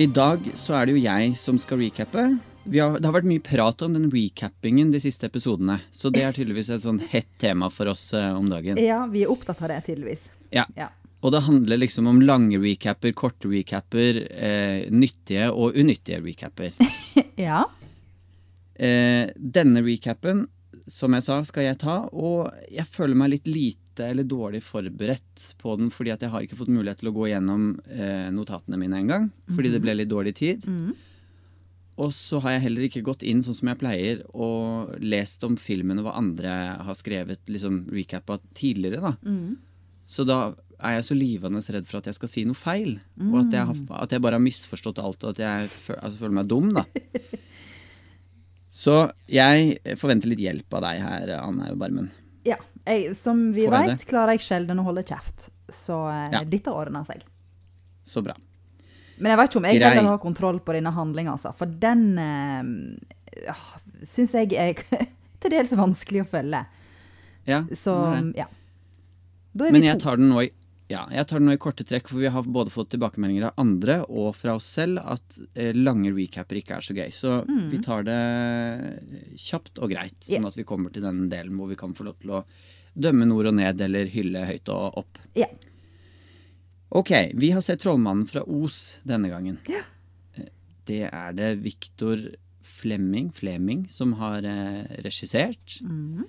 I dag så er det jo jeg som skal recappe. Vi har, det har vært mye prat om den recappingen de siste episodene. Så det er tydeligvis et sånn hett tema for oss eh, om dagen. Ja, vi er opptatt av det, tydeligvis. Ja. Ja. Og det handler liksom om lange recapper, korte recapper, eh, nyttige og unyttige recapper. Ja. Eh, denne recappen, som jeg sa, skal jeg ta, og jeg føler meg litt lite eller dårlig forberedt på den, fordi at jeg har ikke fått mulighet til å gå gjennom eh, notatene mine engang, fordi det ble litt dårlig tid. Mhm. Og så har jeg heller ikke gått inn sånn som jeg pleier, og lest om filmen og hva andre har skrevet, liksom recappa tidligere, da. Mhm. Så da er jeg så livende redd for at jeg skal si noe feil. Og at jeg, har, at jeg bare har misforstått alt, og at jeg fø- altså, føler meg dum, da. Så jeg forventer litt hjelp av deg her, Anne Barmen. Ja. Jeg, som vi veit, klarer jeg sjelden å holde kjeft. Så eh, Ja. dette ordner seg. Så bra. Men jeg vet ikke om jeg kan heller har kontroll på denne handlinga, altså. For den øh, syns jeg er til dels vanskelig å følge. Ja, Så ja. Da er Men vi jeg tar den nå i ja, jeg tar det nå i korte trekk, for vi har både fått tilbakemeldinger av andre og fra oss selv at eh, lange recapper ikke er så gøy. Så vi tar det kjapt og greit, sånn at vi kommer til den delen hvor vi kan få lov til å dømme nord og ned eller hylle høyt og opp. Ja. Ok, vi har sett Trollmannen fra Os denne gangen. Ja. Eh, Det er det Victor Flemming, Flemming som har eh, regissert. Mm.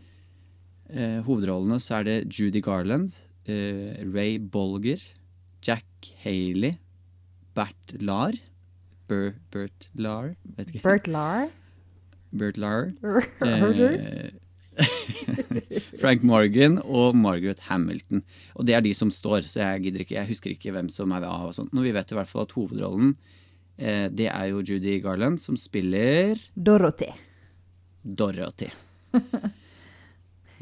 Eh, hovedrollene så er det Judy Garland, eh, Ray Bolger, Jack Haley, Bert Lahr Ber, Bert Lahr? Bert Lahr. Bert Lahr. Eh, Frank Morgan og Margaret Hamilton. Og det er de som står, så jeg gidder ikke, jeg husker ikke hvem som er av og sånt. Men vi vet i hvert fall at hovedrollen, eh, det er jo Judy Garland, som spiller Dorothy. Dorothy.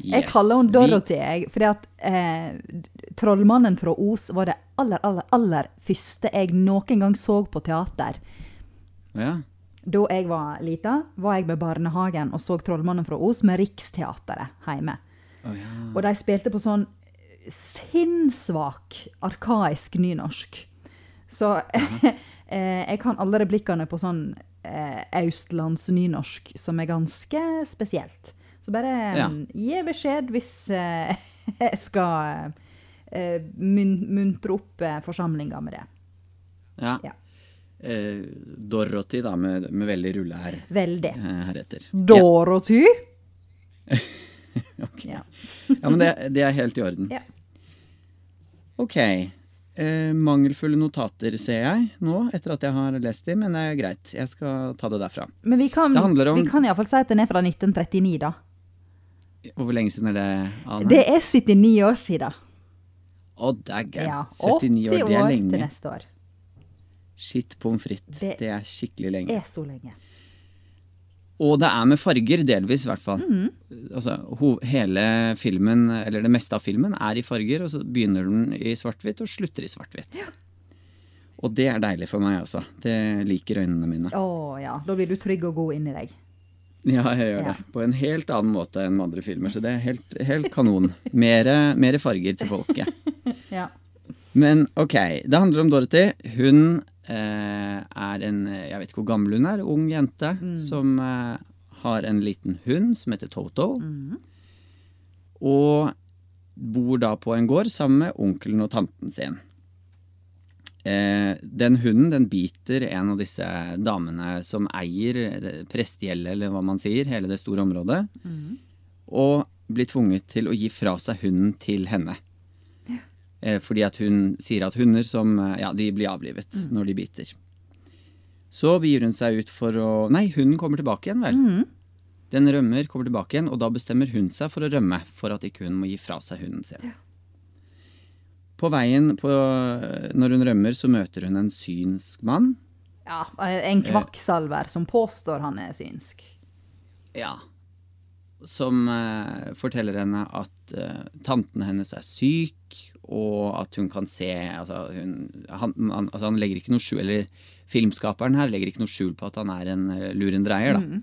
Jeg Yes, kaller henne Dorothy, jeg, fordi at eh, Trollmannen fra Os var det aller, aller, aller første jeg noen gang så på teater. Ja. Da jeg var lita, var jeg med barnehagen og så Trollmannen fra Os med Riksteatret hjemme. Oh, ja. Og de spilte på sånn sinnssvak, arkaisk nynorsk. Så eh, jeg kan alle replikkene på sånn eh, østlandsnynorsk, som er ganske spesielt. Så bare Ja. mm, gi beskjed hvis eh, jeg skal eh, muntre opp eh, forsamlinga med det. ja. Ja. Eh, Dorothy, da, med, med veldig rulle her, Veldig. heretter. Dorothy? Ok. Ja. Ja, men det, det er helt i orden. Ja. Ok. Eh, mangelfulle notater ser jeg nå, etter at jeg har lest dem, men det er greit. Jeg skal ta det derfra. Men vi kan, Det handler om- vi kan iallfall si at den er fra 1939, da. Hvor lenge siden er det, Ane? Det er 79 år siden. Å, dæggen. Ja, 79 år, det er lenge. 80 år til neste år. Shit pommes frites. Det Det er skikkelig lenge. Er så lenge. Og det er med farger, delvis i hvert fall. Mm. Altså, hele filmen, eller det meste av filmen, er i farger, og så begynner den i svart-hvitt og slutter i svart-hvitt. Og det er deilig for meg, altså. Det liker øynene mine. Å ja, da blir du trygg og god inni deg. Ja, jeg gjør Ja. det. På en helt annen måte enn med andre filmer, så det er helt, helt kanon. Mere, mere farger til folket. Ja. Men ok, det handler om Dorothy. Hun eh, er en Jeg vet ikke hvor gammel hun er. Ung jente som eh, har en liten hund som heter Toto. Og bor da på en gård sammen med onkelen og tanten sin. Eh, den hunden den biter en av disse damene som eier eh, prestgjeldet, eller hva man sier, hele det store området. Og blir tvunget til å gi fra seg hunden til henne. Eh, fordi at hun sier at hunder som Ja, de blir avlivet når de biter. Så begir hun seg ut for å Nei, hunden kommer tilbake igjen, vel. Den rømmer, kommer tilbake igjen, og da bestemmer hun seg for å rømme. For at ikke hun må gi fra seg hunden sin. På veien på, når hun rømmer, så møter hun en synsk mann. ja. En kvakksalver som påstår han er synsk. Ja. Som uh, forteller henne at uh, tanten hennes er syk, og at hun kan se Altså, hun, han, han, altså han legger ikke noe skjul Eller filmskaperen her legger ikke noe skjul på at han er en lurendreier, da.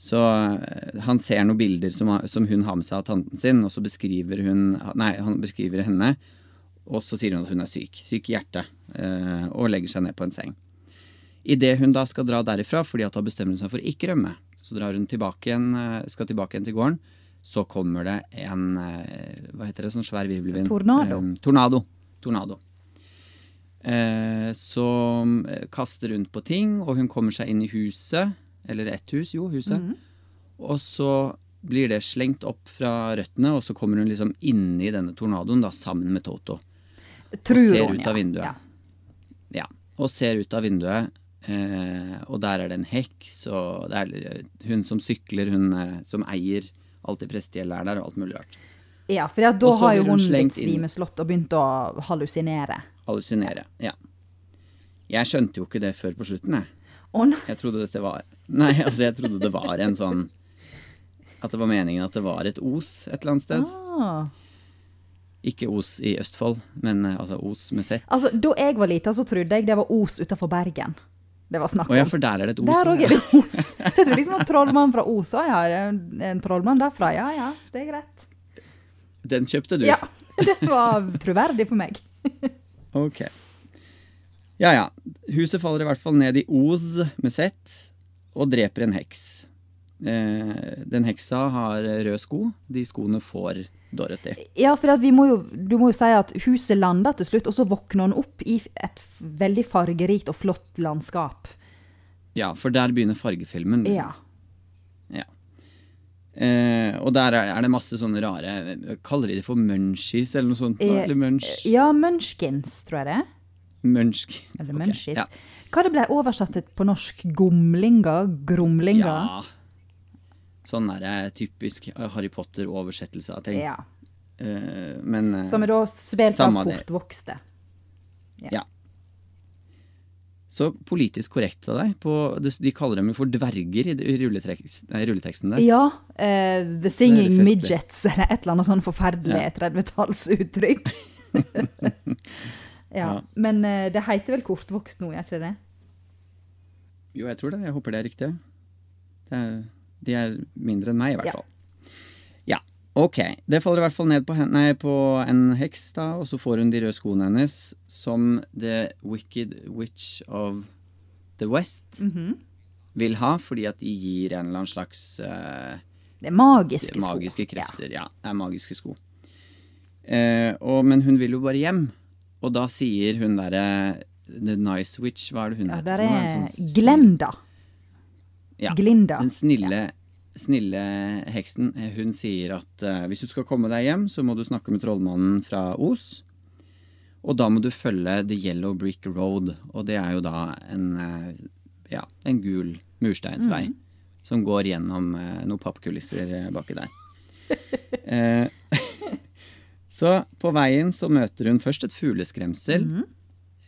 Så eh, han ser noen bilder som, som hun har med seg av tanten sin, og så beskriver hun Nei, han beskriver henne. Og så sier hun at hun er syk. Syk i hjertet. eh, og legger seg ned på en seng. Idet hun da skal dra derifra, fordi at da bestemmer hun seg for å ikke rømme, så drar hun tilbake igjen, eh, skal tilbake igjen til gården, så kommer det en eh, Hva heter det, sånn svær virvelvind? Tornado. Eh, tornado. Tornado. Eh, som kaster rundt på ting, og hun kommer seg inn i huset. Eller ett hus, jo, huset. Og så blir det slengt opp fra røttene, og så kommer hun liksom inni denne tornadoen da, sammen med Toto. Tror ser hun, ut av vinduet. Ja. Ja, og ser ut av vinduet, eh, og der er det en heks, og det er hun som sykler, hun eh, som eier alt i prestegjeldet er der, og alt mulig rart. Ja, for da Og har jo hun hun blitt svimeslått og begynt å hallusinere. Hallusinere. Ja. Jeg skjønte jo ikke det før på slutten, jeg. Å nei. Jeg trodde dette var Nei, altså, jeg trodde det var en sånn At det var meningen at det var et Os et eller annet sted. Ah. Ikke Os i Østfold, men eh, altså Os med Z. Altså, da jeg var lita, så trodde jeg det var Os utafor Bergen. Det var snakk Å ja, for der er det et Os. Der òg er det Os. Så jeg tror liksom at trollmann fra Os òg har en en trollmann derfra. Ja ja, det er greit. Den kjøpte du? Ja. Det var troverdig for meg. Ok. Ja ja. Huset faller i hvert fall ned i Os med Z og dreper en heks. Eh, den heksa har røde sko. De skoene får Dorothy. Ja, for må jo, du må jo si at huset lander til slutt, og så våkner hun opp i et veldig fargerikt og flott landskap. Ja, for der begynner fargefilmen. Liksom. Ja. Ja. Eh, og der er, er det masse sånne rare Kaller de det for munchies eller noe sånt? Eh, Eller munch, ja, Munchkins, tror jeg det er. Munchkins. Eller Ok, Okay, Ja. Hva det ble oversatt til på norsk? Gomlinger? Gromlinger? ja. Sånn er det typisk Harry Potter-oversettelse av ting. Ja. Uh, men uh, Som er da spilt av kortvokste. Ja. Så politisk korrekt av deg. På, de, kaller dem jo for dverger i, rulleteksten der. Ja. Uh, the Singing. Midgets, eller et eller annet sånn forferdelig 30-tallsuttrykk. ja. Ja. Men eh, det heter vel kortvokst nå, gjør ikke det? Jo, jeg tror det. Jeg håper det er riktig. Det er, de er mindre enn meg, i hvert Ja. fall. Ja, ok. Det faller i hvert fall ned på, henne, nei, på en heks, da, og så får hun de røde skoene hennes som The Wicked Witch of the West Mhm. vil ha, fordi at de gir en eller annen slags uh, Det er magiske sko. magiske krefter. Ja. det er magiske sko. Uh, og, men hun vil jo bare hjem, og da sier hun derre The Nice Witch, hva er det hun Ja, heter? Det er En sånn- Glenda. Ja. Glinda. Den snille, snille heksen, eh, hun sier at uh, hvis du skal komme deg hjem, så må du snakke med trollmannen fra Os. Og da må du følge The Yellow Brick Road, og det er jo da en, uh, ja, en gul mursteinsvei som går gjennom uh, noen pappkulisser baki der. Så på veien så møter hun først et fugleskremsel.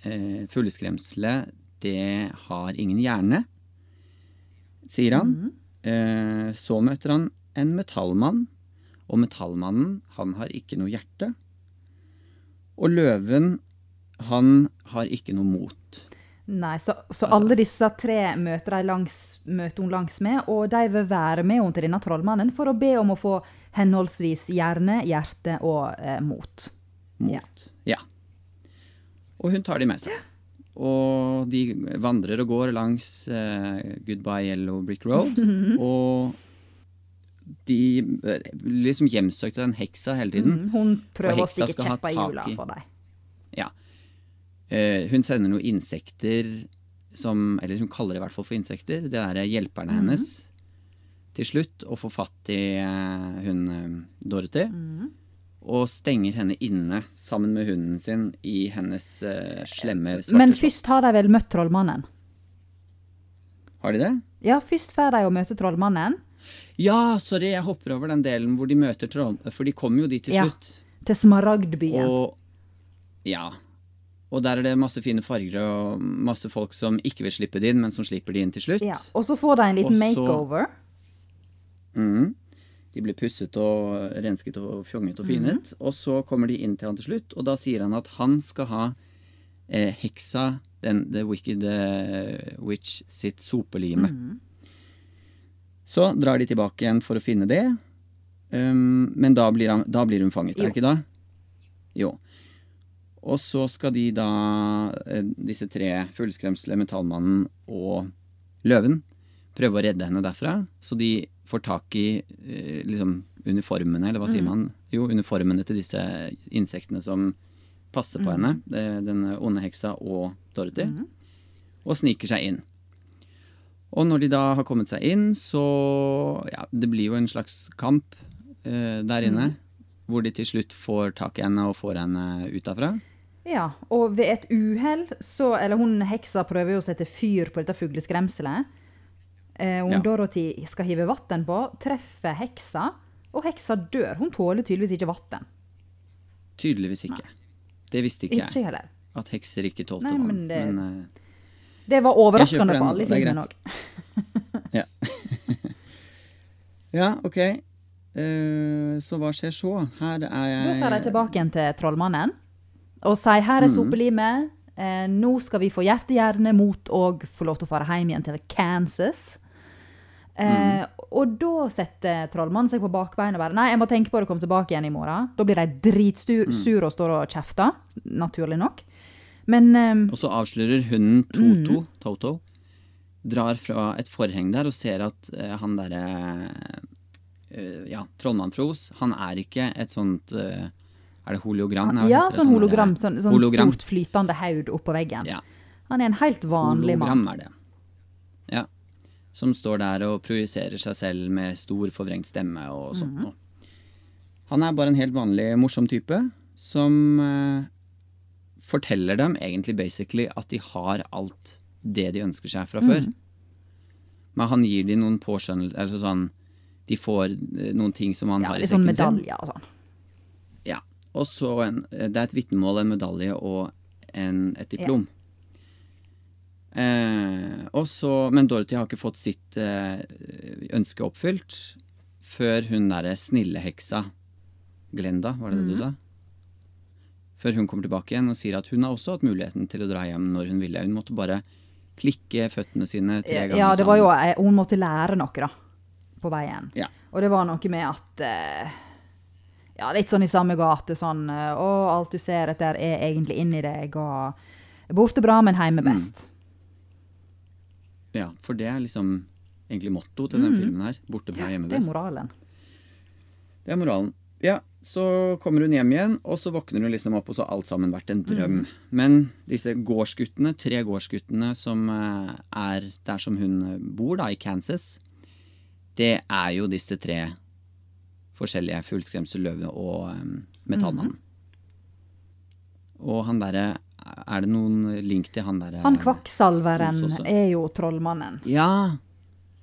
Eh, fugleskremselet, det har ingen hjerne sier han. Eh, så møter han en metallmann, og metallmannen, han har ikke noe hjerte. Og løven, han har ikke noe mot. Nei, så, så Altså- alle disse tre møter, langs, møter hun langs med, og de vil være med henne til denne trollmannen for å be om å få henholdsvis hjerne, hjerte og eh, mot. mot. Ja. Og hun tar de med seg. Og de vandrer og går langs eh, Goodbye Yellow Brick Road. og de eh, liksom hjemsøkte den heksa hele tiden. Mm, hun prøver å stikke kjepper i hjula for deg. Ja. Eh, hun sender noen insekter som Eller hun kaller det i hvert fall for insekter. Det er hjelperne hennes. Til slutt å få fatt i eh, hun eh, Dorothy. Og stenger henne inne sammen med hunden sin i hennes uh, slemme, svarte Men først har de vel møtt trollmannen? Har de det? Ja, først får de å møte trollmannen. Ja, sorry, jeg hopper over den delen hvor de møter trollmannen, For de kommer jo dit til slutt. Ja. Til Smaragdbyen. Og ja. Og der er det masse fine farger og masse folk som ikke vil slippe det inn, men som slipper de inn til slutt. Ja. Og så får de en liten Også, makeover. Mhm. De blir pusset og rensket og fjonget og finet. Og så kommer de inn til han til slutt, og da sier han at han skal ha eh, heksa, den The Wicked Witch, sitt sopelime. Så drar de tilbake igjen for å finne det. Um, men da blir, han, da blir hun fanget, er det ikke da? Jo. Og så skal de da, eh, disse tre fugleskremselet, metallmannen og løven, prøve å redde henne derfra. Så de får tak i eh, liksom uniformene, eller hva sier man? Jo, uniformene til disse insektene som passer på henne. Denne Den onde heksa og Dorothy. Og sniker seg inn. Og når de da har kommet seg inn, så Ja, det blir jo en slags kamp eh, der inne. Hvor de til slutt får tak i henne og får henne ut derfra. Ja, og ved et uhell så Eller hun heksa prøver jo å sette fyr på dette fugleskremselet. Eh, hun Ja. Dorothy skal hive vann på, treffer heksa, og heksa dør. Hun tåler tydeligvis ikke vann. Tydeligvis ikke. Det visste ikke Ikke jeg. heller. At hekser ikke tålte vann. men det- Men, uh, Det var overraskende for alle i filmen òg. ja. ja, ok. Uh, så hva skjer så? Her er jeg jeg får de tilbake igjen til trollmannen og sier her er Mm. sopelimet. Uh, nå skal vi få hjertehjerne mot å få lov til å fare hjem igjen til Kansas. Eh, Og da setter trollmannen seg på bakbeina og bare Nei, jeg må tenke på det og komme tilbake igjen i morgen. Da blir de dritsure og står og kjefter, naturlig nok. Men eh, Og så avslører hunden Toto, Toto drar fra et forheng der og ser at eh, han derre eh, Ja, trollmann Fros, han er ikke et sånt eh, Er det hologram? Nei, ja, heter sånn hologram. Sånn, sånn hologram. stort flytende haud oppå veggen. Ja, Han er en helt vanlig mann. hologram er det. Ja. Som står der og projiserer seg selv med stor forvrengt stemme og sånt Mhm. noe. Han er bare en helt vanlig morsom type som eh, forteller dem egentlig basically at de har alt det de ønsker seg fra før. Mhm. Men han gir dem noen påskjønnelser Altså sånn De får eh, noen ting som han Ja, har i litt sånn sekken sin. medaljer og sånn. Ja. Og så en, det er et vitnemål, en medalje og en, et diplom. Eh, også, men Dorothy har ikke fått sitt eh, ønske oppfylt før hun derre snille heksa Glenda, var det det du Mhm. sa? Før hun kommer tilbake igjen og sier at hun har også hatt muligheten til å dra hjem når hun ville. Hun måtte bare klikke føttene sine tre ganger Ja, det var jo, eh, hun måtte lære noe, da. På veien. Ja. Og det var noe med at eh, Ja, litt sånn i samme gate. Sånn eh, Å, alt du ser etter, er egentlig inni deg, og Borte bra, men Mm. hjemme best. Ja, for det er liksom egentlig motto til den filmen her. Borte bra, hjemme best. Det er moralen. Det er moralen. Ja, så kommer hun hjem igjen, og så våkner hun liksom opp, og så har alt sammen vært en drøm. Mm. Men disse gårdsguttene, tre gårdsguttene som eh, er der som hun eh, bor, da, i Kansas, det er jo disse tre forskjellige fullskremselløve og um, metallmannen. Mm. Og han derre Er det noen link til han derre Han kvakksalveren er jo trollmannen. Ja,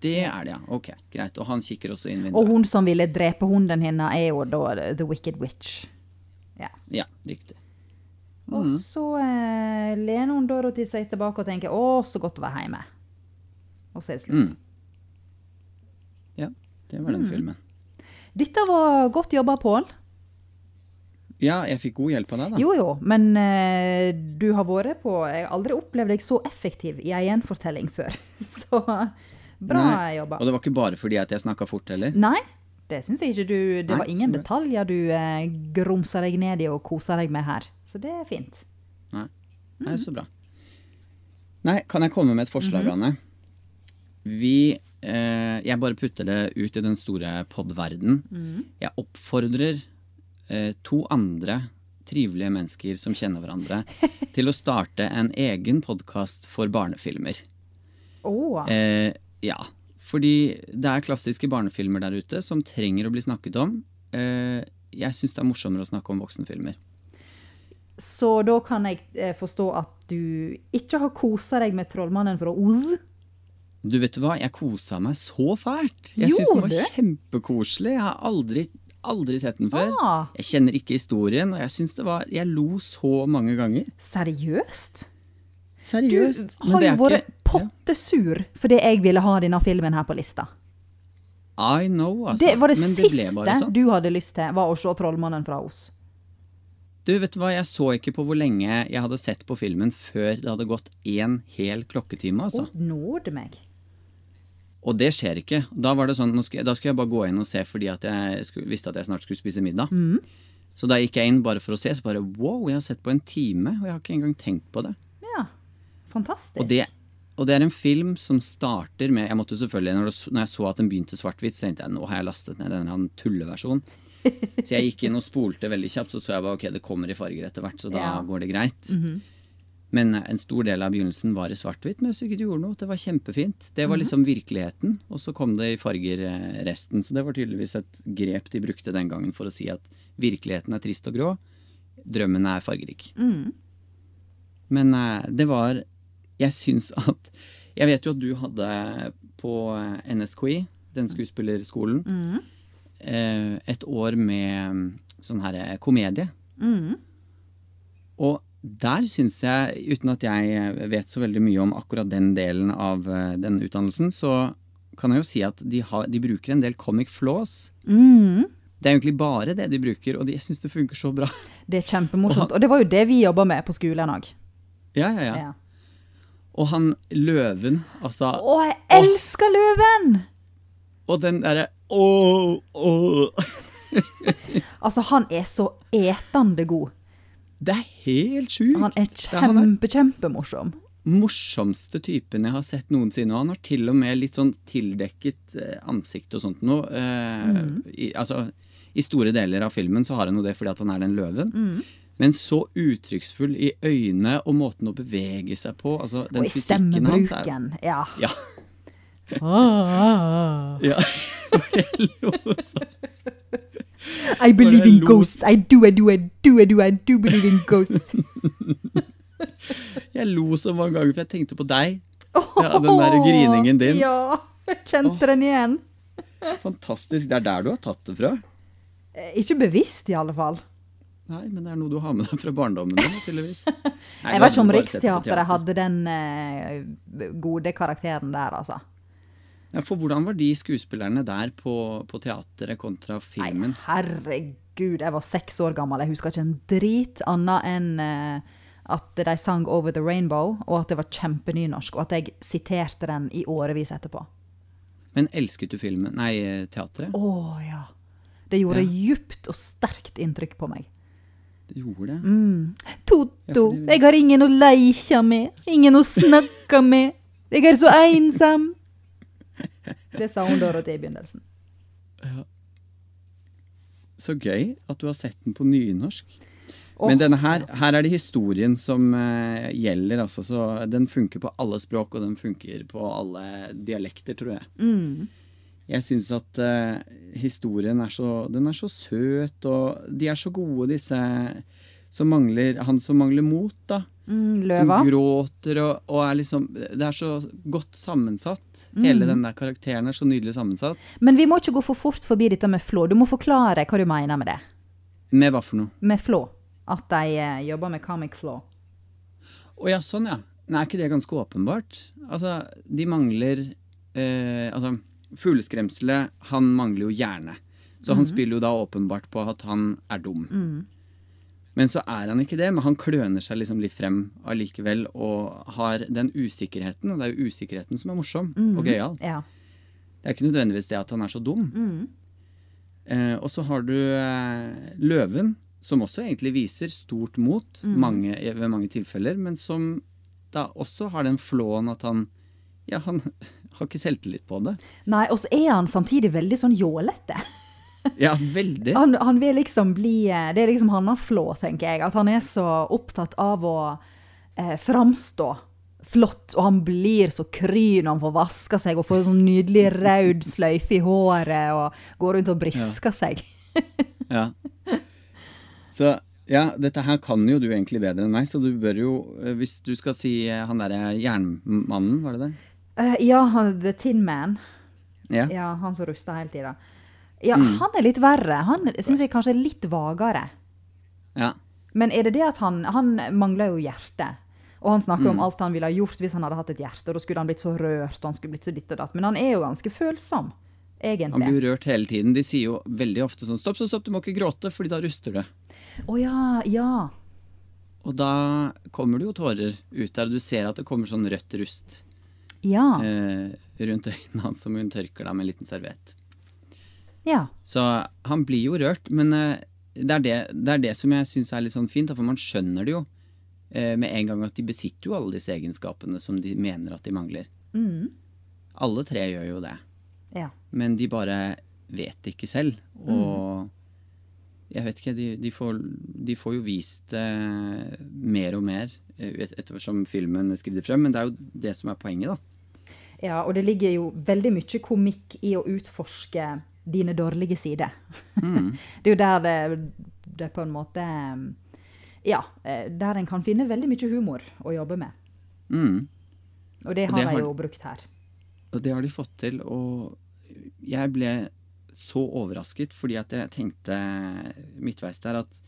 det er det, ja. Ok, greit. Og han kikker også inn Og vinduet. hun som ville drepe hunden hennes, er jo da The Wicked Witch. Ja. Ja, riktig. Og Mm. så eh, lener hun Dorothy seg tilbake og tenker 'Å, så godt å være hjemme'. Og så er det slutt. Mm. Ja, det var den Mm. filmen. Dette var godt jobba, Pål. Ja, jeg fikk god hjelp av deg, da. Jo jo, men uh, du har vært på Jeg har aldri opplevd deg så effektiv i ei gjenfortelling før. Så bra Nei, jobba. Og det var ikke bare fordi at jeg snakka fort heller. Nei, det syns jeg ikke du Det Nei, var ingen detaljer du uh, grumsa deg ned i og kosa deg med her. Så det er fint. Nei, Nei så bra. Nei, kan jeg komme med et forslag, Mhm. Anne? Vi eh, Jeg bare putter det ut i den store podverden. Mhm. Jeg oppfordrer eh, to andre trivelige mennesker som kjenner hverandre, til å starte en egen podkast for barnefilmer. Oh. Eh, ja, fordi det er klassiske barnefilmer der ute som trenger å bli snakket om. Eh, jeg syns det er morsommere å snakke om voksenfilmer. Så da kan jeg eh, forstå at du ikke har kosa deg med trollmannen fra Oz? Du vet hva, jeg kosa meg så fælt. Jeg syns den var kjempekoselig. Jeg har aldri, aldri sett den før. Ah, Jeg kjenner ikke historien, og jeg syns det var Jeg lo så mange ganger. seriøst? Du Seriøst. Men har det jo vært ikke- pottesur fordi jeg ville ha denne filmen her på lista. I know, altså. Det var det Men det siste sånn. du hadde lyst til, var å se Trollmannen fra Os'. Du, vet du hva, jeg så ikke på hvor lenge jeg hadde sett på filmen før det hadde gått én hel klokketime, altså. Å, nåde meg. Og det skjer ikke. Da var det sånn, skulle, da skulle jeg bare gå inn og se fordi at jeg skulle, visste at jeg snart skulle spise middag. Mm. Så da gikk jeg inn bare for å se, så bare wow, jeg har sett på en time, og jeg har ikke engang tenkt på det. Ja. Fantastisk. Og det, og det er en film som starter med Jeg måtte selvfølgelig, når, det, når jeg så at den begynte svart-hvitt, så tenkte jeg nå har jeg lastet ned en tulleversjon. Så jeg gikk inn og spolte veldig kjapt, så så jeg bare ok, det kommer i farger etter hvert, så da Ja. går det greit. Men en stor del av begynnelsen var i svart-hvitt, men jeg ikke gjorde noe. Det var kjempefint. Det var liksom virkeligheten, og så kom det i farger eh, resten. Så det var tydeligvis et grep de brukte den gangen for å si at virkeligheten er trist og grå, drømmen er fargerik. Men eh, det var Jeg syns at Jeg vet jo at du hadde på eh, NSKI, den skuespillerskolen, mm. et år med mm, sånn her komedie. komedie. Og der syns jeg, uten at jeg eh, vet så veldig mye om akkurat den delen av denne den utdannelsen, så kan jeg jo si at de, har, de bruker en del comic flaws. Mm. Det er egentlig bare det de bruker, og de, jeg syns det funker så bra. Det er kjempemorsomt. Og det var jo det vi jobba med på skolen òg. Ja, ja, ja. Og han løven, altså Å, jeg elsker løven! Og den derre Å, å Altså, han er så etende god. Det er helt sjukt. Han er Ja, er- kjempe, kjempemorsom. morsomste typen jeg har sett noensinne. Og han har til og med litt sånn tildekket eh, ansikt og sånt noe. Eh, i, altså, I store deler av filmen så har han jo det fordi at han er den løven. Men så uttrykksfull i øynene og måten å bevege seg på. Altså, den Og i stemmebruken. er. Ja. Ja. Ah. ja. Jeg ja. I believe in ghosts. I do, I do, I do, I do, I do believe in ghosts. Jeg lo så mange ganger, for jeg tenkte på deg. Ja, den der griningen din. Ja, jeg kjente den igjen. Fantastisk. Det er der du har tatt det fra. Eh, Ikke bevisst, i alle fall. Nei, men det er noe du har med deg fra barndommen din, tydeligvis. Nei, Jeg vet ikke om Riksteatret hadde den eh, gode karakteren der, altså. Ja, for hvordan var de skuespillerne der på, på teateret kontra Nei, filmen? herregud, jeg var seks år gammel. Jeg husker ikke en drit annet enn uh, at de sang 'Over the Rainbow', og at det var kjempenynorsk, og at jeg siterte den i årevis etterpå. Men elsket du filmen? Nei, teatret? Å ja. Det gjorde Ja. djupt og sterkt inntrykk på meg. Det gjorde det? Mm. Toto, Ja, jeg har ingen å leike med, ingen å snakke med. Jeg er så ensom. Det sa hun Dorothy i begynnelsen. Så gøy at du har sett den på nynorsk. Oh. Men denne her, her er det historien som uh, gjelder, altså. Så den funker på alle språk, og den funker på alle dialekter, tror jeg. Mm. Jeg syns at uh, historien er så Den er så søt, og de er så gode, disse som mangler Han som mangler mot, da. Mm, Som gråter og, og er liksom Det er så godt sammensatt. Hele den der karakteren er så nydelig sammensatt. Men vi må ikke gå for fort forbi dette med flå. Du må forklare hva du mener med det. Med hva for noe? Med flå. At de uh, jobber med comic flå. Å ja, sånn ja. Nei, er ikke det ganske åpenbart? Altså, de mangler uh, Altså, fugleskremselet, han mangler jo hjerne. Så han spiller jo da åpenbart på at han er dum. Men så er han ikke det, men han kløner seg liksom litt frem allikevel og har den usikkerheten, og det er jo usikkerheten som er morsom og gøyal. Ja. Det er ikke nødvendigvis det at han er så dum. Eh, og så har du eh, løven, som også egentlig viser stort mot mange, ved mange tilfeller, men som da også har den flåen at han ja, han har ikke selvtillit på det. Nei, og så er han samtidig veldig sånn jålete. Ja, veldig. Han, han vil liksom bli eh, Det er liksom hans flå, tenker jeg. At han er så opptatt av å eh, framstå flott, og han blir så kry når han får vaska seg og får sånn nydelig rød sløyfe i håret og går rundt og brisker seg. Ja. Så ja, dette her kan jo du egentlig bedre enn meg, så du bør jo, eh, hvis du skal si eh, han derre jernmannen, var det det? Uh, ja, The Tin Man. Ja. Ja, han som ruster hele tida. Ja, han er litt verre. Han syns jeg kanskje er litt vagere. ja. Men er det det at han Han mangler jo hjerte. Og han snakker om alt han ville ha gjort hvis han hadde hatt et hjerte. Og da skulle han blitt så rørt, og han skulle blitt så ditt og datt. Men han er jo ganske følsom, egentlig. Han blir rørt hele tiden. De sier jo veldig ofte sånn stopp, stopp, stopp, du må ikke gråte, fordi da ruster du. Å ja, ja. Og da kommer det jo tårer ut der, og du ser at det kommer sånn rødt rust Ja. eh, rundt øynene hans som hun tørker da med en liten serviett. Ja. Så han blir jo rørt, men eh, det, er det, det er det som jeg syns er litt sånn fint, for man skjønner det jo eh, med en gang at de besitter jo alle disse egenskapene som de mener at de mangler. Mm. Alle tre gjør jo det, Ja. men de bare vet det ikke selv. Og jeg vet ikke, de, de, får, de får jo vist det mer og mer etter som filmen skrider frem, men det er jo det som er poenget, da. ja, og det ligger jo veldig mye komikk i å utforske dine dårlige sider. det er jo der det, det på en måte Ja, eh, der en kan finne veldig mye humor å jobbe med. Mm. Og det Og har det de jo brukt her. Og det har de fått til, og jeg ble så overrasket fordi at jeg tenkte midtveis der at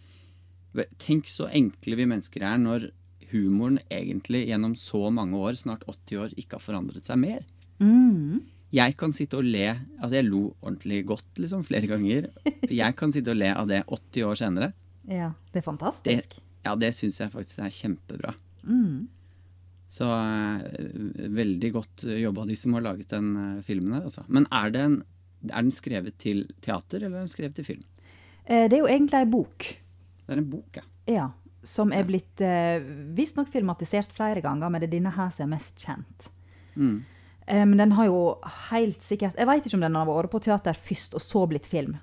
Tenk så enkle vi mennesker er når humoren egentlig gjennom så mange år, snart 80 år, ikke har forandret seg mer. Mm. Jeg kan sitte og le Altså, jeg lo ordentlig godt, liksom, flere ganger. Jeg kan sitte og le av det 80 år senere. Ja, det er Det, fantastisk. ja, det syns jeg faktisk er kjempebra. Mm. Så eh, veldig godt jobba de som har laget den eh, filmen her, altså. Men er, det en, er den skrevet til teater, eller er den skrevet til film? Eh, Det er jo egentlig ei bok. Det er en bok, ja. Ja, som er blitt eh, visstnok filmatisert flere ganger, men det er denne her som er mest kjent. Mm. Eh, men den har jo helt sikkert Jeg vet ikke om den har vært på teater først og så blitt film.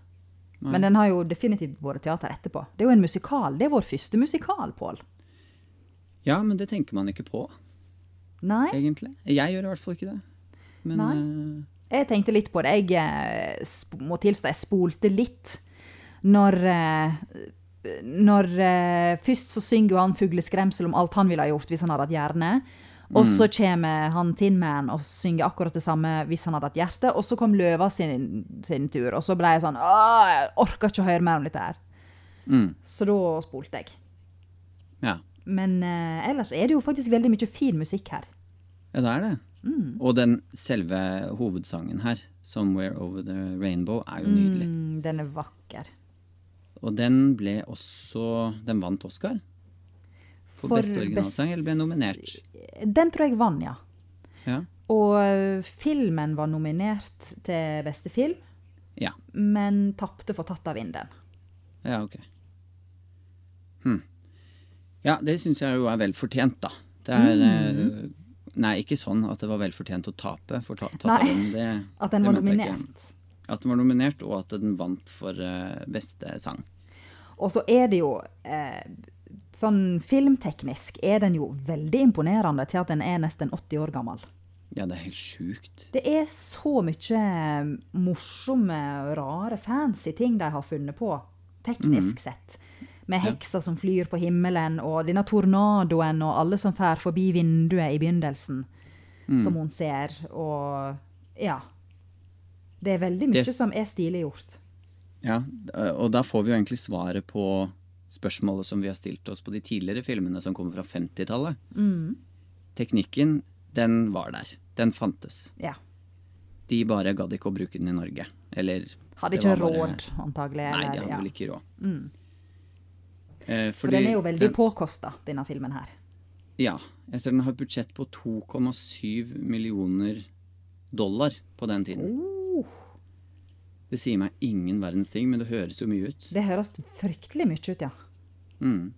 Men den har jo definitivt vært teater etterpå. Det er jo en musikal. Det er vår første musikal, Pål. Ja, men det tenker man ikke på, Nei? egentlig. Jeg gjør i hvert fall ikke det. Men Nei. eh, Jeg tenkte litt på det. Jeg eh, må tilstå jeg spolte litt når Når Først så synger jo han 'Fugleskremsel' om alt han ville ha gjort hvis han hadde hatt hjerne. Og så kommer han Tin Man og synger akkurat det samme hvis han hadde hatt hjerte. Og så kom Løva sin, sin tur, og så ble jeg sånn Åh, jeg orka ikke å høre mer om dette her. mm, Så da spolte jeg. ja. Men eh, ellers er det jo faktisk veldig mye fin musikk her. ja, det er det. Mm. Og den selve hovedsangen her, 'Somewhere Over the Rainbow', er jo nydelig. Mm, den er vakker. Og den ble også Den vant Oscar. For, For beste originalsang, eller ble nominert. Den tror jeg vant, ja. Ja. Og filmen var nominert til beste film, Ja, men tapte for 'Tatt av vinden'. ja ok. Hm. Ja, det syns jeg jo er vel fortjent, da. Det er eh, Nei, ikke sånn at det var vel fortjent å tape for ta, tatt av Nei, den. Det, At den var nominert. At den var nominert, og at den vant for eh, beste sang. Og så er det jo eh, Sånn filmteknisk er den jo veldig imponerende til at den er nesten 80 år gammel. Ja, det er helt sjukt. Det er så mye morsomme, rare, fancy ting de har funnet på, teknisk sett. Med heksa som flyr på himmelen, og denne tornadoen, og alle som fær forbi vinduet i begynnelsen, som hun ser, og ja. Det er veldig mye Det som er stilig gjort. Ja, og da får vi jo egentlig svaret på spørsmålet som vi har stilt oss på de tidligere filmene som kommer fra 50-tallet. Teknikken, den var der. Den fantes. Ja. De bare gadd ikke å bruke den i Norge. Eller Hadde ikke bare- råd, antagelig. Nei, de hadde ja. vel ikke råd. Eh, For den er jo veldig den- påkosta, denne filmen her. Ja. Jeg ser den har et budsjett på 2,7 millioner dollar på den tiden. Oh, Det sier meg ingen verdens ting, men det høres jo mye ut. det høres fryktelig mye ut, ja. Mm.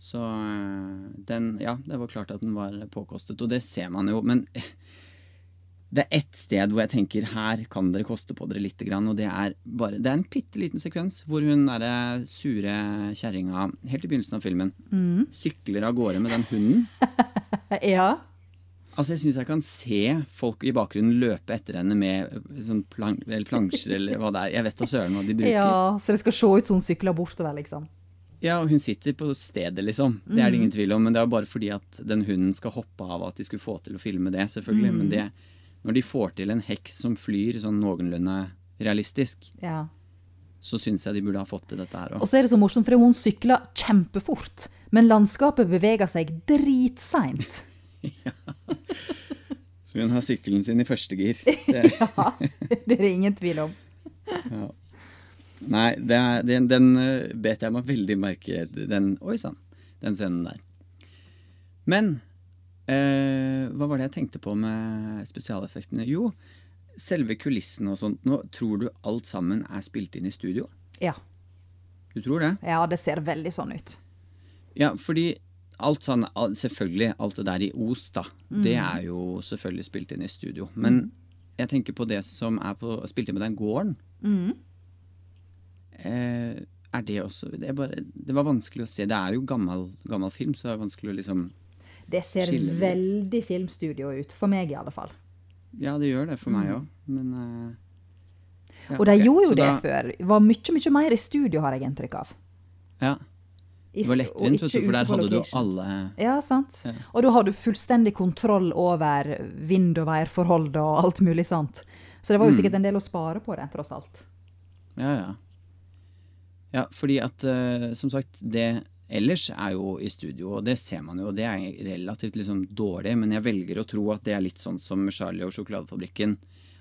Så øh, den Ja, det var klart at den var påkostet, og det ser man jo. Men det er ett sted hvor jeg tenker her kan dere koste på dere lite grann, og det er bare Det er en bitte liten sekvens hvor hun derre sure kjerringa, helt i begynnelsen av filmen, sykler av gårde med den hunden. Ja. Altså, jeg syns jeg kan se folk i bakgrunnen løpe etter henne med øh, sånn plan eller plansjer eller hva det er. Jeg vet da søren hva de bruker. ja. Så det skal se ut som hun sykler bortover, liksom. Ja, og hun sitter på stedet, liksom. Det er det ingen tvil om. Men det er bare fordi at den hunden skal hoppe av at de skulle få til å filme det, selvfølgelig. Men det, når de får til en heks som flyr sånn noenlunde realistisk, Ja. så syns jeg de burde ha fått til dette her Og så er det så morsomt, for hun sykler kjempefort, men landskapet beveger seg dritseint. Så hun har sykkelen sin i første gir. Det, Ja, det er det ingen tvil om. nei, det er, den, den eh, bet jeg meg veldig merke den, Oi sann, den scenen der. Men eh, hva var det jeg tenkte på med spesialeffektene? Jo, selve kulissene og sånt. Nå tror du alt sammen er spilt inn i studio? Ja. Du tror det? Ja, det ser veldig sånn ut. Ja, fordi alt sånn, selvfølgelig, alt det der i Os, da, det Mm. er jo selvfølgelig spilt inn i studio. Men jeg tenker på det som er på, spilt inn på den gården. Mm. Eh, er det også det, er bare, det var vanskelig å se. Det er jo gammel, gammel film, så det er vanskelig å liksom Det ser veldig filmstudio ut, for meg i alle fall. Ja, det gjør det for meg òg, men eh, ja, Mm. Og de okay. gjorde jo så det da- før. Var mye, mye mer i studio, har jeg inntrykk av. Ja. Det var lettvint, vet du, for der hadde du alle Ja, sant. Ja. Og da har du fullstendig kontroll over vind- og værforhold og alt mulig sånt. Så det var jo Mm. sikkert en del å spare på det, tross alt. Ja, ja. Ja, fordi at uh, som sagt, det ellers er jo i studio, og det ser man jo, og det er relativt liksom dårlig, men jeg velger å tro at det er litt sånn som Charlie og sjokoladefabrikken.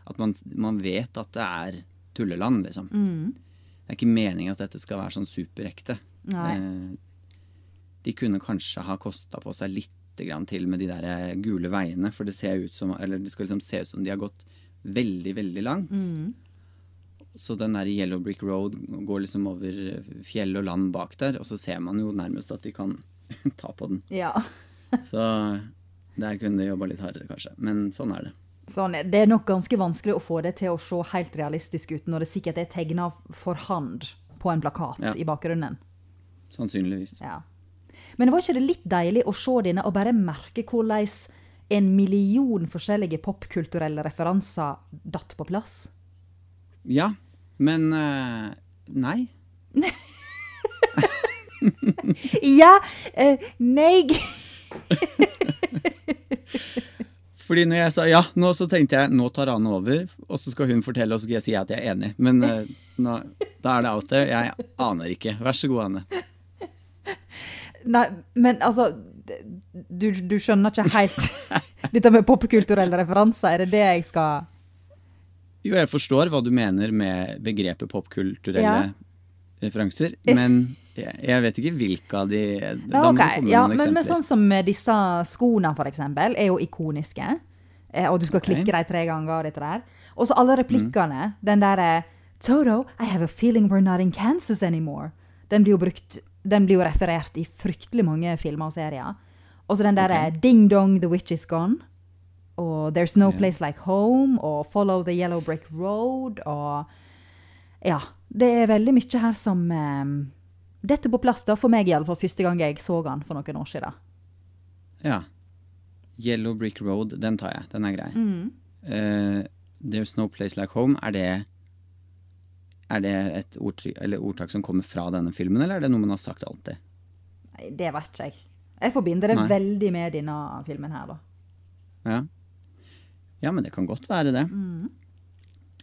At man, man vet at det er tulleland, liksom. Mm. Det er ikke meningen at dette skal være sånn superekte. Eh, de kunne kanskje ha kosta på seg litt til med de der eh, gule veiene, for det ser ut som, eller det skal liksom se ut som de har gått veldig, veldig langt. Mm. Så den der Yellow Brick Road går liksom over fjell og land bak der, og så ser man jo nærmest at de kan ta på den. Ja. Så der kunne de jobba litt hardere, kanskje. Men sånn er det. Sånn, er- det er nok ganske vanskelig å få det til å se helt realistisk ut når det sikkert er tegna for hand på en plakat Ja. i bakgrunnen. Sannsynligvis. Ja. Men var ikke det litt deilig å se denne og bare merke hvordan en million forskjellige popkulturelle referanser datt på plass? Ja, men uh, nei. Ja, Uh, nei Fordi når jeg sa ja, nå så tenkte jeg nå tar Ane over, og så skal hun fortelle, og så skal jeg si at jeg er enig. Men uh, nå, da er det out there. Jeg aner ikke. Vær så god, Anne. Nei, men altså Du, du skjønner ikke helt dette med popkulturelle referanser? Er det det jeg skal Jo, jeg forstår hva du mener med begrepet popkulturelle Ja. referanser, men jeg, jeg vet ikke hvilke av de Nei, Da må du komme med Ja, noen men, men eksempler. sånn som disse skoene, for eksempel, er jo ikoniske. Eh, Og du skal okay. klikke dem tre ganger og dette der. Og så alle replikkene. Den derre Toto, I have a feeling we're not in Kansas anymore. Den blir jo brukt Den blir jo referert i fryktelig mange filmer og serier. Og så den derre Ding dong, the witch is gone. Og There's no yeah. place like home. Og Follow the yellow brick road. Og Ja. Det er veldig mye her som um, Dette på plass, da, for meg iallfall, første gang jeg så den for noen år siden. Ja. Yellow Brick Road, den tar jeg. Den er grei. Mm. Uh, There's No Place Like Home, er det er det et ordtak som kommer fra denne filmen, eller er det noe man har sagt alltid? Nei, det vet ikke jeg. Jeg forbinder det Nei. veldig med denne filmen her, da. Ja. ja, men det kan godt være det. Mm.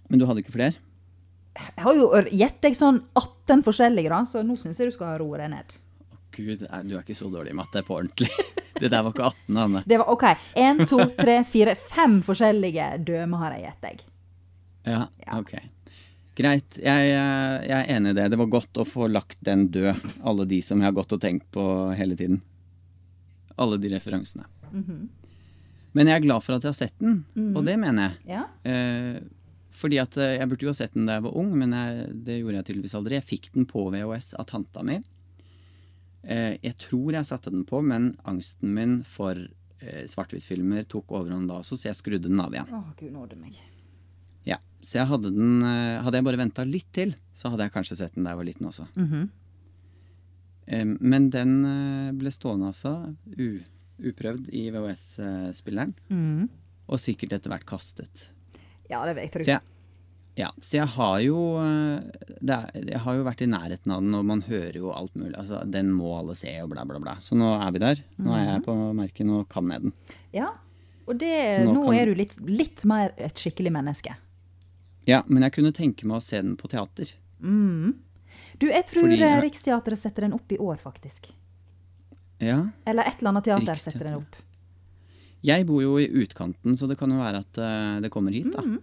Men du hadde ikke flere? Jeg har jo gitt deg sånn 18 forskjellige, da, så nå syns jeg du skal roe deg ned. Gud, er- du er ikke så dårlig i matte på ordentlig. Det der var ikke 18, Anne. Det var OK. Én, to, tre, fire, fem forskjellige dømer har jeg gitt deg. Ja, ok. Greit, jeg, eh, jeg er enig i det. Det var godt å få lagt den død, alle de som jeg har gått og tenkt på hele tiden. Alle de referansene. Men jeg er glad for at jeg har sett den, og det mener jeg. Ja? Eh, fordi at eh, Jeg burde jo ha sett den da jeg var ung, men jeg, det gjorde jeg tydeligvis aldri. Jeg fikk den på VHS av tanta mi. Eh, jeg tror jeg satte den på, men angsten min for eh, svart-hvitt-filmer tok overhånd da også, så jeg skrudde den av igjen. Åh, gud nåde meg. Så jeg hadde den eh, Hadde jeg bare venta litt til, så hadde jeg kanskje sett den da jeg var liten også. Mhm. Eh, men den eh, ble stående altså uprøvd i VHS-spilleren, Mhm. og sikkert etter hvert kastet. Ja, det vet jeg. Så jeg, ja, så jeg har jo eh, det er, Jeg har jo vært i nærheten av den, og man hører jo alt mulig. Altså, den må alle se, og bla, bla, bla. Så nå er vi der. Nå er jeg på merket, nå kan jeg den. Ja. Og det, nå nå, kan- er du litt, litt mer et skikkelig menneske. Ja, men jeg kunne tenke meg å se den på teater. Du, jeg tror Fordi- Riksteatret setter den opp i år, faktisk. Ja. Eller et eller annet teater setter den opp. Jeg bor jo i utkanten, så det kan jo være at eh, det kommer hit, da. Mm.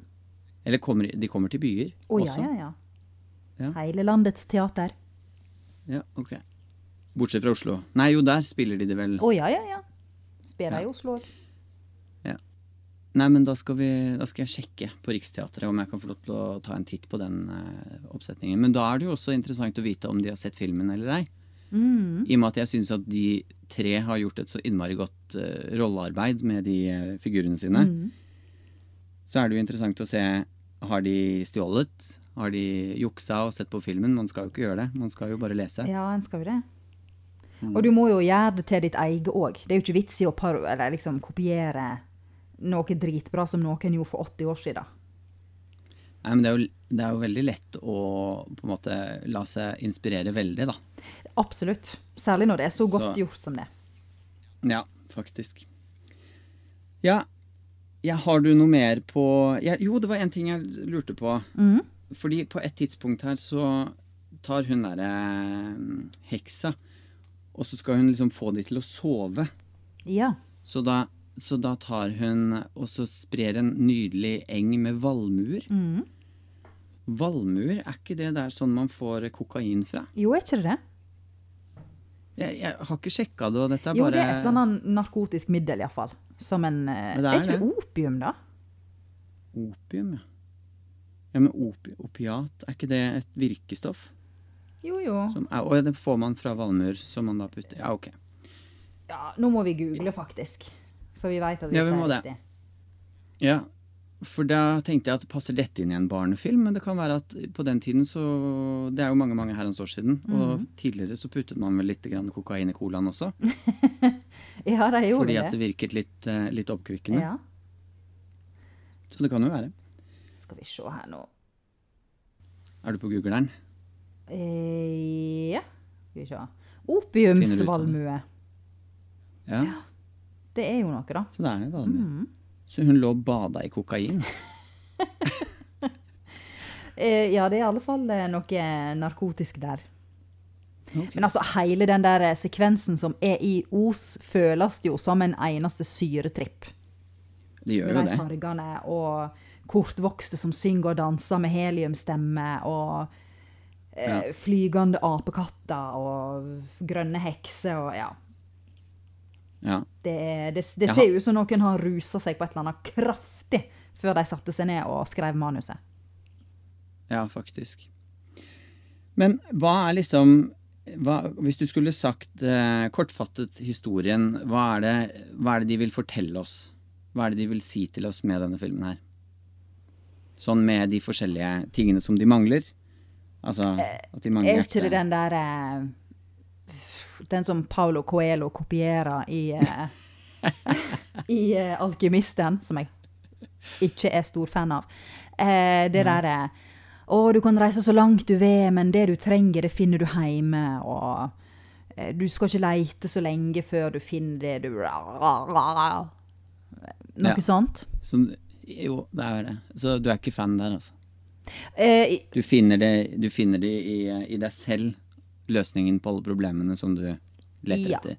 Eller kommer, de kommer til byer ja, også. ja, ja. Ja. Hele landets teater. Ja, ok. Bortsett fra Oslo. Nei, jo, der spiller de det vel. Å ja, ja, ja. Spiller Ja. i Oslo òg. Nei, men da skal, vi, da skal jeg sjekke på Riksteatret om jeg kan få lov til å ta en titt på den uh, oppsetningen. Men da er det jo også interessant å vite om de har sett filmen eller ei. Mm. I og med at jeg syns at de tre har gjort et så innmari godt uh, rollearbeid med de uh, figurene sine. Mm. Så er det jo interessant å se Har de stjålet? Har de juksa og sett på filmen? Man skal jo ikke gjøre det. Man skal jo bare lese. Ja, en skal jo det. Mm. Og du må jo gjøre det til ditt eget òg. Det er jo ikke vits i å liksom kopiere noe dritbra som noen gjorde for 80 år siden. Nei, men det er, jo, det er jo veldig lett å på en måte la seg inspirere veldig, da. Absolutt. Særlig når det er så godt Så- gjort som det. Ja, faktisk. Ja, ja har du noe mer på ja, Jo, det var en ting jeg lurte på. Mm. Fordi på et tidspunkt her så tar hun derre mm, heksa, og så skal hun liksom få de til å sove. Ja. Så da, så da tar hun og så sprer en nydelig eng med valmuer. Mm. Valmuer, er ikke det der sånn man får kokain fra? Jo, er ikke det det? Jeg, jeg har ikke sjekka det, og dette er Jo, bare det er et eller annet narkotisk middel, iallfall. Som en eh, Er er ikke det det. opium, da? Opium, ja. Ja, men opi opiat, er ikke det et virkestoff? Jo, jo. Som og det får man fra valmuer, som man da putter Ja, ok. Ja, nå må vi google, faktisk. Så vi veit at vi Ja, vi må det. Ja, for da tenkte jeg at passer dette inn i en barnefilm? Men det kan være at på den tiden så Det er jo mange mange herrens år siden. Og Mhm. tidligere så puttet man vel litt grann kokain i colaen også. Ja, det gjorde Fordi det. at det virket litt, eh, litt oppkvikkende. Ja. Så det kan jo være. Skal vi se her nå. Er du på googleren? Eh, ja, skal vi se. Opiumsvalmue. Ja. Ja, Det er jo noe, da. så det er det valmuer. mm. Så hun lå og bada i kokain. Eh, ja, det er i alle fall eh, noe narkotisk der. Okay. Men altså, hele den der eh, sekvensen som er i Os, føles jo som en eneste syretripp. Det gjør Med jo de det. fargene og kortvokste som synger og danser med heliumstemme og eh, Ja. flygende apekatter og grønne hekser og ja. Ja. Det, det, det ser jo ut som noen har rusa seg på et eller annet kraftig før de satte seg ned og skrev manuset. Ja, faktisk. Men hva er liksom hva, Hvis du skulle sagt eh, kortfattet historien, hva er, det, hva er det de vil fortelle oss? Hva er det de vil si til oss med denne filmen her? Sånn med de forskjellige tingene som de mangler? Altså at de mangler Er ikke det den der eh, Den som Paulo Coelho kopierer i eh, I eh, 'Alkymisten', som jeg ikke er stor fan av. Eh, det derre Å, du kan reise så langt du vil, men det du trenger, det finner du hjemme. Og du skal ikke leite så lenge før du finner det du Noe Ja. sånt. Så, jo, det er det. Så du er ikke fan der, altså? Du finner det, du finner det i, i deg selv, løsningen på alle problemene som du leter Ja. etter?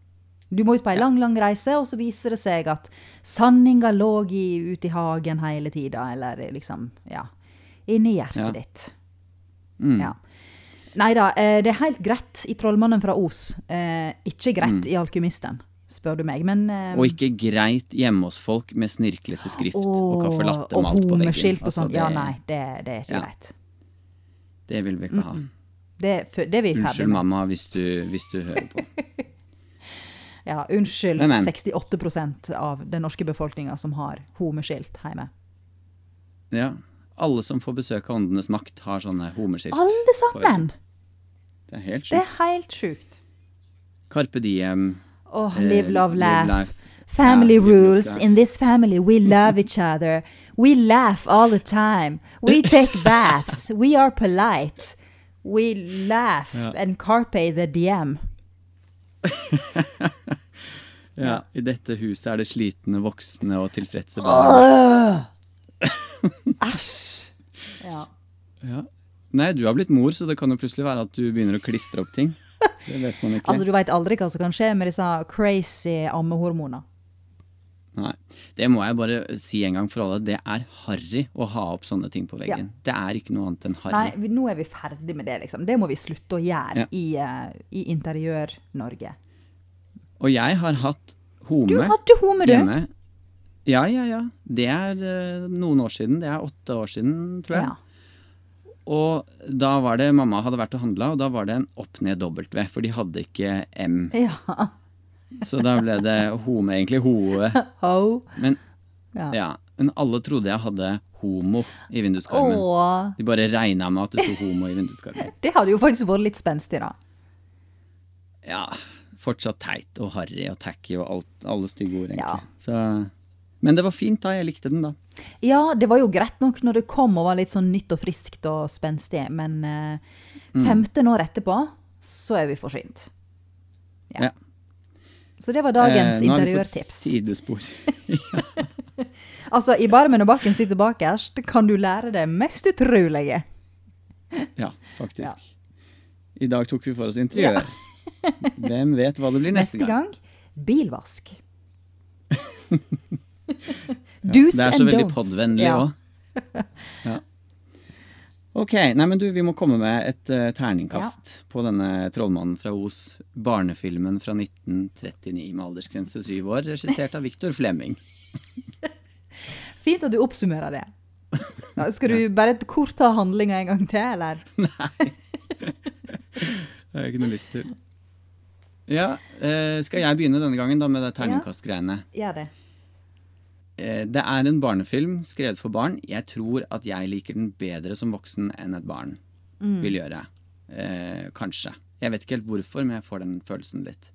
Du må ut på ei lang, lang reise, og så viser det seg at sanninga lå i, ute i hagen hele tida, eller liksom, ja, inni hjertet Ja. ditt. Mm. Ja. Nei da, eh, det er helt greit i 'Trollmannen fra Os'. Eh, ikke greit i 'Alkymisten', spør du meg, men eh, Mm. Og ikke greit hjemme hos folk med snirklete skrift og åh, caffè latte malt på veggen. homeskilt og Altså, sånn. Ja, nei, det, det er ikke Ja. greit. Det vil vi ikke ha. Mm f- det er vi ferdig Unnskyld, med. mamma, hvis du, hvis du hører på. Ja, unnskyld Men, men. 68% av den norske befolkninga som har homeskilt hjemme. Ja. Alle som får besøk av Åndenes makt, har sånne homeskilt. Alle sammen! Det er helt Det er sjukt. helt sjukt. Carpe diem. Eh, live, love, laugh. life. Family yeah, rules. In this family, we love each other. We laugh all the time. We take baths. We are polite. We laugh and carpe the DM. Ja, I dette huset er det slitne voksne og tilfredse barn. Æsj! Ja. Ja. Nei, du har blitt mor, så det kan jo plutselig være at du begynner å klistre opp ting. Det vet man ikke. Altså, du veit aldri hva som kan skje med disse crazy ammehormoner. Nei. Det må jeg bare si en gang for alle. Det er harry å ha opp sånne ting på veggen. Det er ikke noe annet enn Nei, vi, nå er vi ferdig med det, liksom. Det må vi slutte å gjøre Ja. i, uh, i Interiør-Norge. Og jeg har hatt home Du hadde home, du! hjemme. Ja, ja, ja. Det er uh, noen år siden. Det er åtte år siden, tror jeg. Ja. Og da var det Mamma hadde vært og handla, og da var det en opp-ned-W, for de hadde ikke M. ja. Så da ble det home, egentlig hoe. Ho. Men, Ja. ja, men alle trodde jeg hadde homo i vinduskarmen. Åh, De bare regna med at det sto homo i vinduskarmen. det hadde jo faktisk vært litt spenstig, da. Ja, fortsatt teit og harry og tacky og alt, alle stygge ord, egentlig. Ja. Så, men det var fint da, jeg likte den da. Ja, det var jo greit nok når det kom og var litt sånn nytt og friskt og spenstig, men eh, Mm. år etterpå, så er vi forsynt. Ja. Ja. Så det var dagens Eh, nå er vi på et interiørtips. sidespor. Altså, i Barmen og Bakken sitter bakerst, kan du lære det mest utrolige. Ja, faktisk. Ja. I dag tok vi for oss interiør. Hvem vet hva det blir neste, Neste gang? gang bilvask. Do's Det er så veldig don'ts. podvennlig Ja. òg. Ja. Ok, nei men du, vi må komme med et uh, terningkast på denne Trollmannen fra Os, barnefilmen fra 1939 med aldersgrense syv år, regissert av Victor Flemming. Fint at du oppsummerer det. Nå, skal du bare kort ta handlinga en gang til, eller? nei. Det har jeg ikke noe lyst til. Ja, uh, skal jeg begynne denne gangen da med det terningkastgreiene? Ja, Gjør det. Eh, Det er en barnefilm skrevet for barn. Jeg tror at jeg liker den bedre som voksen enn et barn vil gjøre. Eh, kanskje. Jeg vet ikke helt hvorfor, men jeg får den følelsen litt.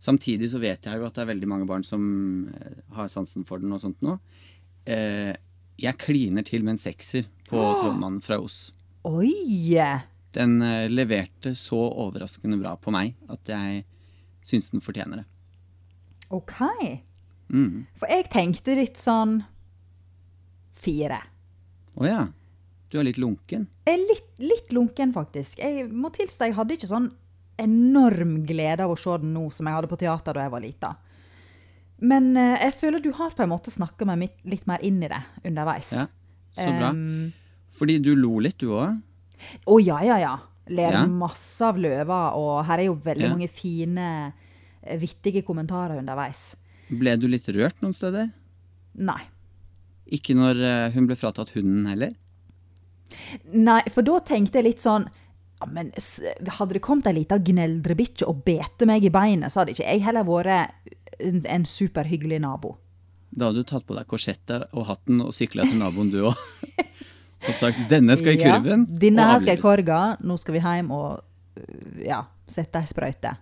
Samtidig så vet jeg jo at det er veldig mange barn som eh, har sansen for den og sånt nå. Eh, jeg kliner til med en sekser på Trollmannen fra Os. Oi! Den eh, leverte så overraskende bra på meg at jeg syns den fortjener det. OK. Mm. For jeg tenkte litt sånn fire. Å ja. Du er litt lunken. Jeg er litt, litt lunken, faktisk. Jeg må tilstå jeg hadde ikke sånn enorm glede av å se den nå som jeg hadde på teater da jeg var lita. Men uh, jeg føler du har på en måte snakka meg mitt- litt mer inn i det underveis. Ja, så bra. Um, Fordi du lo litt, du òg. Å ja, ja, ja. Ler Ja. masse av løver, og her er jo veldig Ja. mange fine, eh, vittige kommentarer underveis. Ble du litt rørt noen steder? Nei. Ikke når eh, hun ble fratatt hunden heller? Nei, for da tenkte jeg litt sånn ja, men Hadde det kommet ei lita gneldrebikkje og bete meg i beinet, så hadde ikke jeg heller vært en, superhyggelig nabo. Da hadde du tatt på deg korsettet og hatten og sykla til naboen du òg. og sagt 'denne skal i Ja, kurven'. Denne her skal i korga, nå skal vi hjem og ja, sette ei sprøyte.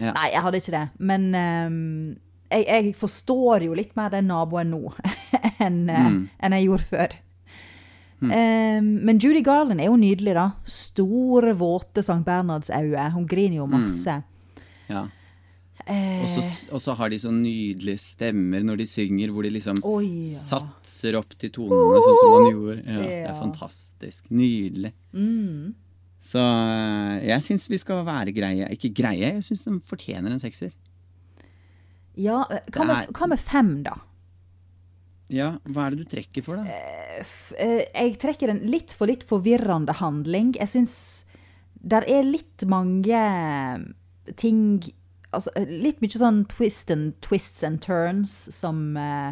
Ja. Nei, jeg hadde ikke det. Men øhm, jeg, jeg forstår jo litt mer den naboen nå enn øh, Mm. en jeg gjorde før. Ehm, men Judy Garland er jo nydelig, da. Store, våte St. Bernards øyne. Hun griner jo masse. Ja. Eh, Og så- har de så nydelige stemmer når de synger, hvor de liksom oh, ja. satser opp til tonene, sånn som man gjorde. Ja, Det er fantastisk. Nydelig. Mm. Så eh, jeg syns vi skal være greie. Ikke greie, jeg syns de fortjener en sekser. Ja, eh, hva med, hva med fem, da? Ja, hva er det du trekker for, da? Eh, Jeg trekker en litt for litt forvirrende handling. Jeg syns der er litt mange ting Altså litt mye sånn twist and, twists and turns som eh,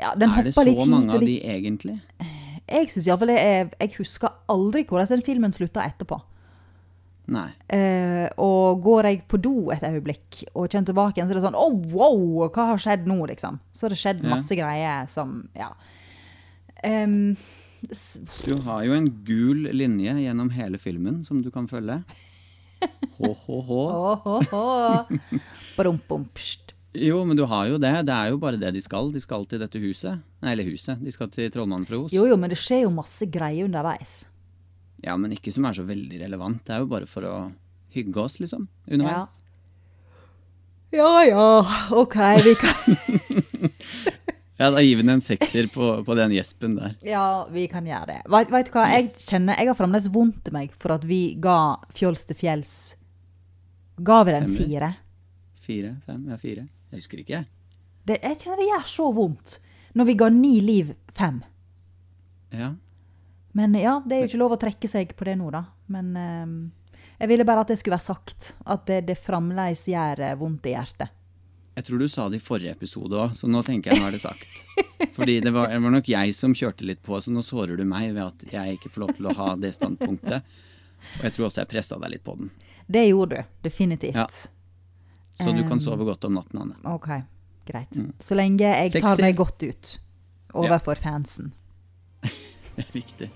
Ja, den er det så mange av de egentlig? Jeg syns iallfall det er Jeg husker aldri hvordan den filmen slutta etterpå. Eh, og går jeg på do et øyeblikk og kommer tilbake igjen, så er det sånn oh, wow! Hva har skjedd nå, liksom? Så har det skjedd Ja. masse greier som Ja. Um, Du har jo en gul linje gjennom hele filmen som du kan følge. Hå-hå-hå. Jo, men du har jo det. Det er jo bare det de skal. De skal til dette huset. Nei, eller huset. De skal til Trollmannen fra Os. Jo, jo, men det skjer jo masse greier underveis. Ja, men ikke som er så veldig relevant. Det er jo bare for å hygge oss, liksom. Underveis. Ja ja, OK, vi kan Ja, da gir vi den en sekser på, på den gjespen der. Ja, vi kan gjøre det. Vet, vet du hva, jeg kjenner Jeg har fremdeles vondt i meg for at vi ga Fjols til fjells Ga vi den Femmer. fire? Fire? Fem? Ja, fire. Jeg husker ikke, jeg. Det, jeg kjenner det gjør så vondt når vi ga ni liv fem. Ja. Men ja, det er jo ikke lov å trekke seg på det nå, da. Men eh, jeg ville bare at det skulle være sagt. At det, det fremdeles gjør eh, vondt i hjertet. Jeg tror du sa det i forrige episode òg, så nå tenker jeg nå er det sagt. Fordi det var, det var nok jeg som kjørte litt på, så nå sårer du meg ved at jeg ikke får lov til å ha det standpunktet. Og jeg tror også jeg pressa deg litt på den. Det gjorde du, definitivt. Ja. Så du kan sove godt om natten, Anne. Ok, greit. Så lenge jeg tar meg godt ut overfor fansen. Det viktig.